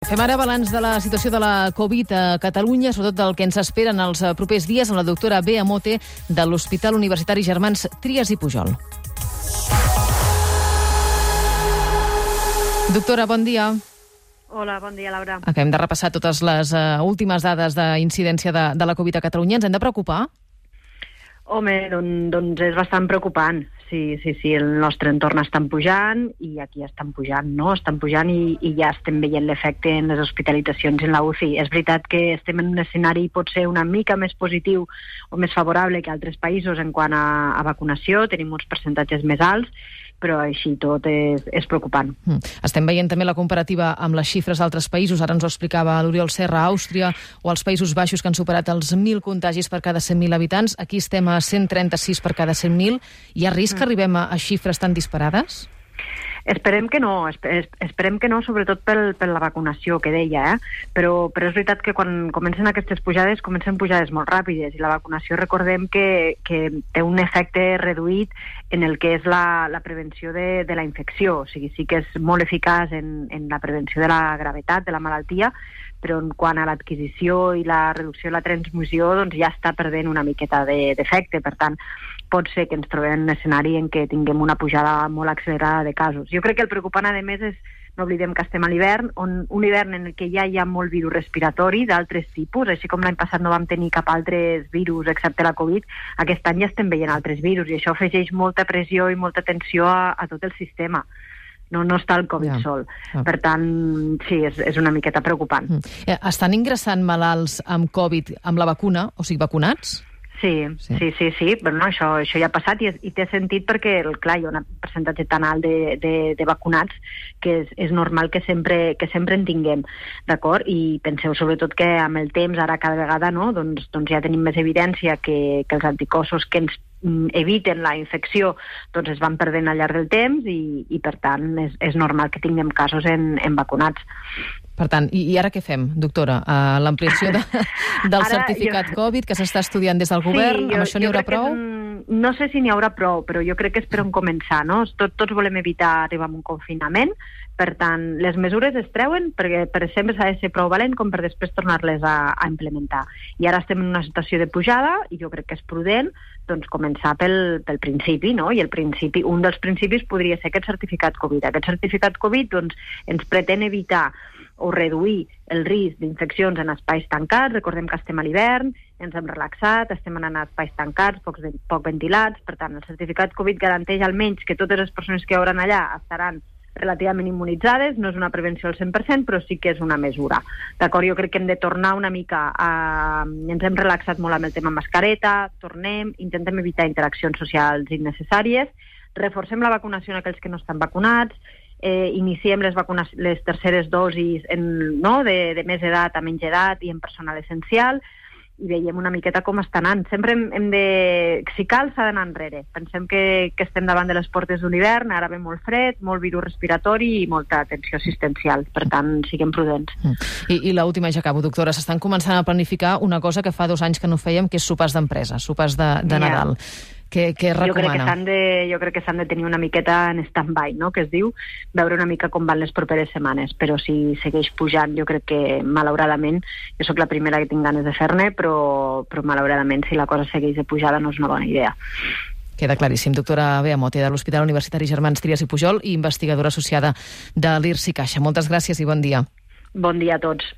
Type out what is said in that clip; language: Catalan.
Fem ara balanç de la situació de la Covid a Catalunya, sobretot del que ens esperen els eh, propers dies, amb la doctora Bea Mote de l'Hospital Universitari Germans Trias i Pujol. Doctora, bon dia. Hola, bon dia, Laura. Acabem de repassar totes les uh, últimes dades d'incidència de, de la Covid a Catalunya. Ens hem de preocupar? Home, doncs, doncs és bastant preocupant. Sí, sí, sí, el nostre entorn estan pujant i aquí estan pujant, no? Estan pujant i, i ja estem veient l'efecte en les hospitalitzacions en la UCI. És veritat que estem en un escenari potser una mica més positiu o més favorable que altres països en quant a, a vacunació, tenim uns percentatges més alts, però així tot és, és preocupant. Mm. Estem veient també la comparativa amb les xifres d'altres països. Ara ens ho explicava l'Oriol Serra, Àustria, o els Països Baixos, que han superat els 1.000 contagis per cada 100.000 habitants. Aquí estem a 136 per cada 100.000. Hi ha risc mm. que arribem a, a xifres tan disparades? Esperem que no, esperem que no, sobretot pel, per la vacunació que deia, eh? però, però és veritat que quan comencen aquestes pujades, comencen pujades molt ràpides i la vacunació recordem que, que té un efecte reduït en el que és la, la prevenció de, de la infecció, o sigui, sí que és molt eficaç en, en la prevenció de la gravetat de la malaltia, però en quant a l'adquisició i la reducció de la transmissió doncs ja està perdent una miqueta d'efecte. De, per tant, pot ser que ens trobem en un escenari en què tinguem una pujada molt accelerada de casos. Jo crec que el preocupant, a més, és no oblidem que estem a l'hivern, on un hivern en el que ja hi ha molt virus respiratori d'altres tipus, així com l'any passat no vam tenir cap altres virus excepte la Covid, aquest any ja estem veient altres virus i això afegeix molta pressió i molta tensió a, a tot el sistema no, no està el Covid ja. sol. Ja. Per tant, sí, és, és una miqueta preocupant. Mm. Eh, estan ingressant malalts amb Covid amb la vacuna, o sigui, vacunats? Sí, sí, sí, sí, sí. però no, això, això ja ha passat i, i té sentit perquè, clar, hi ha un percentatge tan alt de, de, de vacunats que és, és normal que sempre, que sempre en tinguem, d'acord? I penseu sobretot que amb el temps, ara cada vegada, no?, doncs, doncs ja tenim més evidència que, que els anticossos que ens eviten la infecció doncs es van perdent al llarg del temps i, i per tant és, és normal que tinguem casos en, en vacunats. Per tant, i, i ara què fem, doctora? Uh, L'ampliació de, del ara, certificat jo... Covid que s'està estudiant des del govern, sí, jo, amb això n'hi haurà prou? Que, no sé si n'hi haurà prou, però jo crec que és per on començar, no? Tot, tots volem evitar arribar a un confinament, per tant, les mesures es treuen perquè per sempre s'ha de ser prou valent com per després tornar-les a, a implementar. I ara estem en una situació de pujada i jo crec que és prudent doncs, començar pel, pel principi, no? I el principi, un dels principis podria ser aquest certificat Covid. Aquest certificat Covid doncs, ens pretén evitar o reduir el risc d'infeccions en espais tancats. Recordem que estem a l'hivern, ens hem relaxat, estem anant a espais tancats, poc, poc ventilats, per tant, el certificat Covid garanteix almenys que totes les persones que hi hauran allà estaran relativament immunitzades, no és una prevenció al 100%, però sí que és una mesura. D'acord, jo crec que hem de tornar una mica a... Ens hem relaxat molt amb el tema mascareta, tornem, intentem evitar interaccions socials innecessàries, reforcem la vacunació en aquells que no estan vacunats, eh, iniciem les, vacunes, les terceres dosis en, no, de, de més edat a menys edat i en personal essencial, i veiem una miqueta com està anant. Sempre hem, hem de... Si cal, s'ha d'anar enrere. Pensem que, que estem davant de les portes d'un hivern, ara ve molt fred, molt virus respiratori i molta atenció assistencial. Per tant, siguem prudents. Mm. I, i l'última, ja acabo, doctora. S'estan començant a planificar una cosa que fa dos anys que no fèiem, que és sopars d'empresa, sopars de, de Nadal. Yeah què, què recomana? Jo crec que s'han de, jo crec que s'han de tenir una miqueta en stand-by, no?, que es diu, veure una mica com van les properes setmanes, però si segueix pujant, jo crec que, malauradament, jo sóc la primera que tinc ganes de fer-ne, però, però malauradament, si la cosa segueix de pujada, no és una bona idea. Queda claríssim. Doctora Bea Mote, de l'Hospital Universitari Germans Trias i Pujol i investigadora associada de l'IRSI Caixa. Moltes gràcies i bon dia. Bon dia a tots.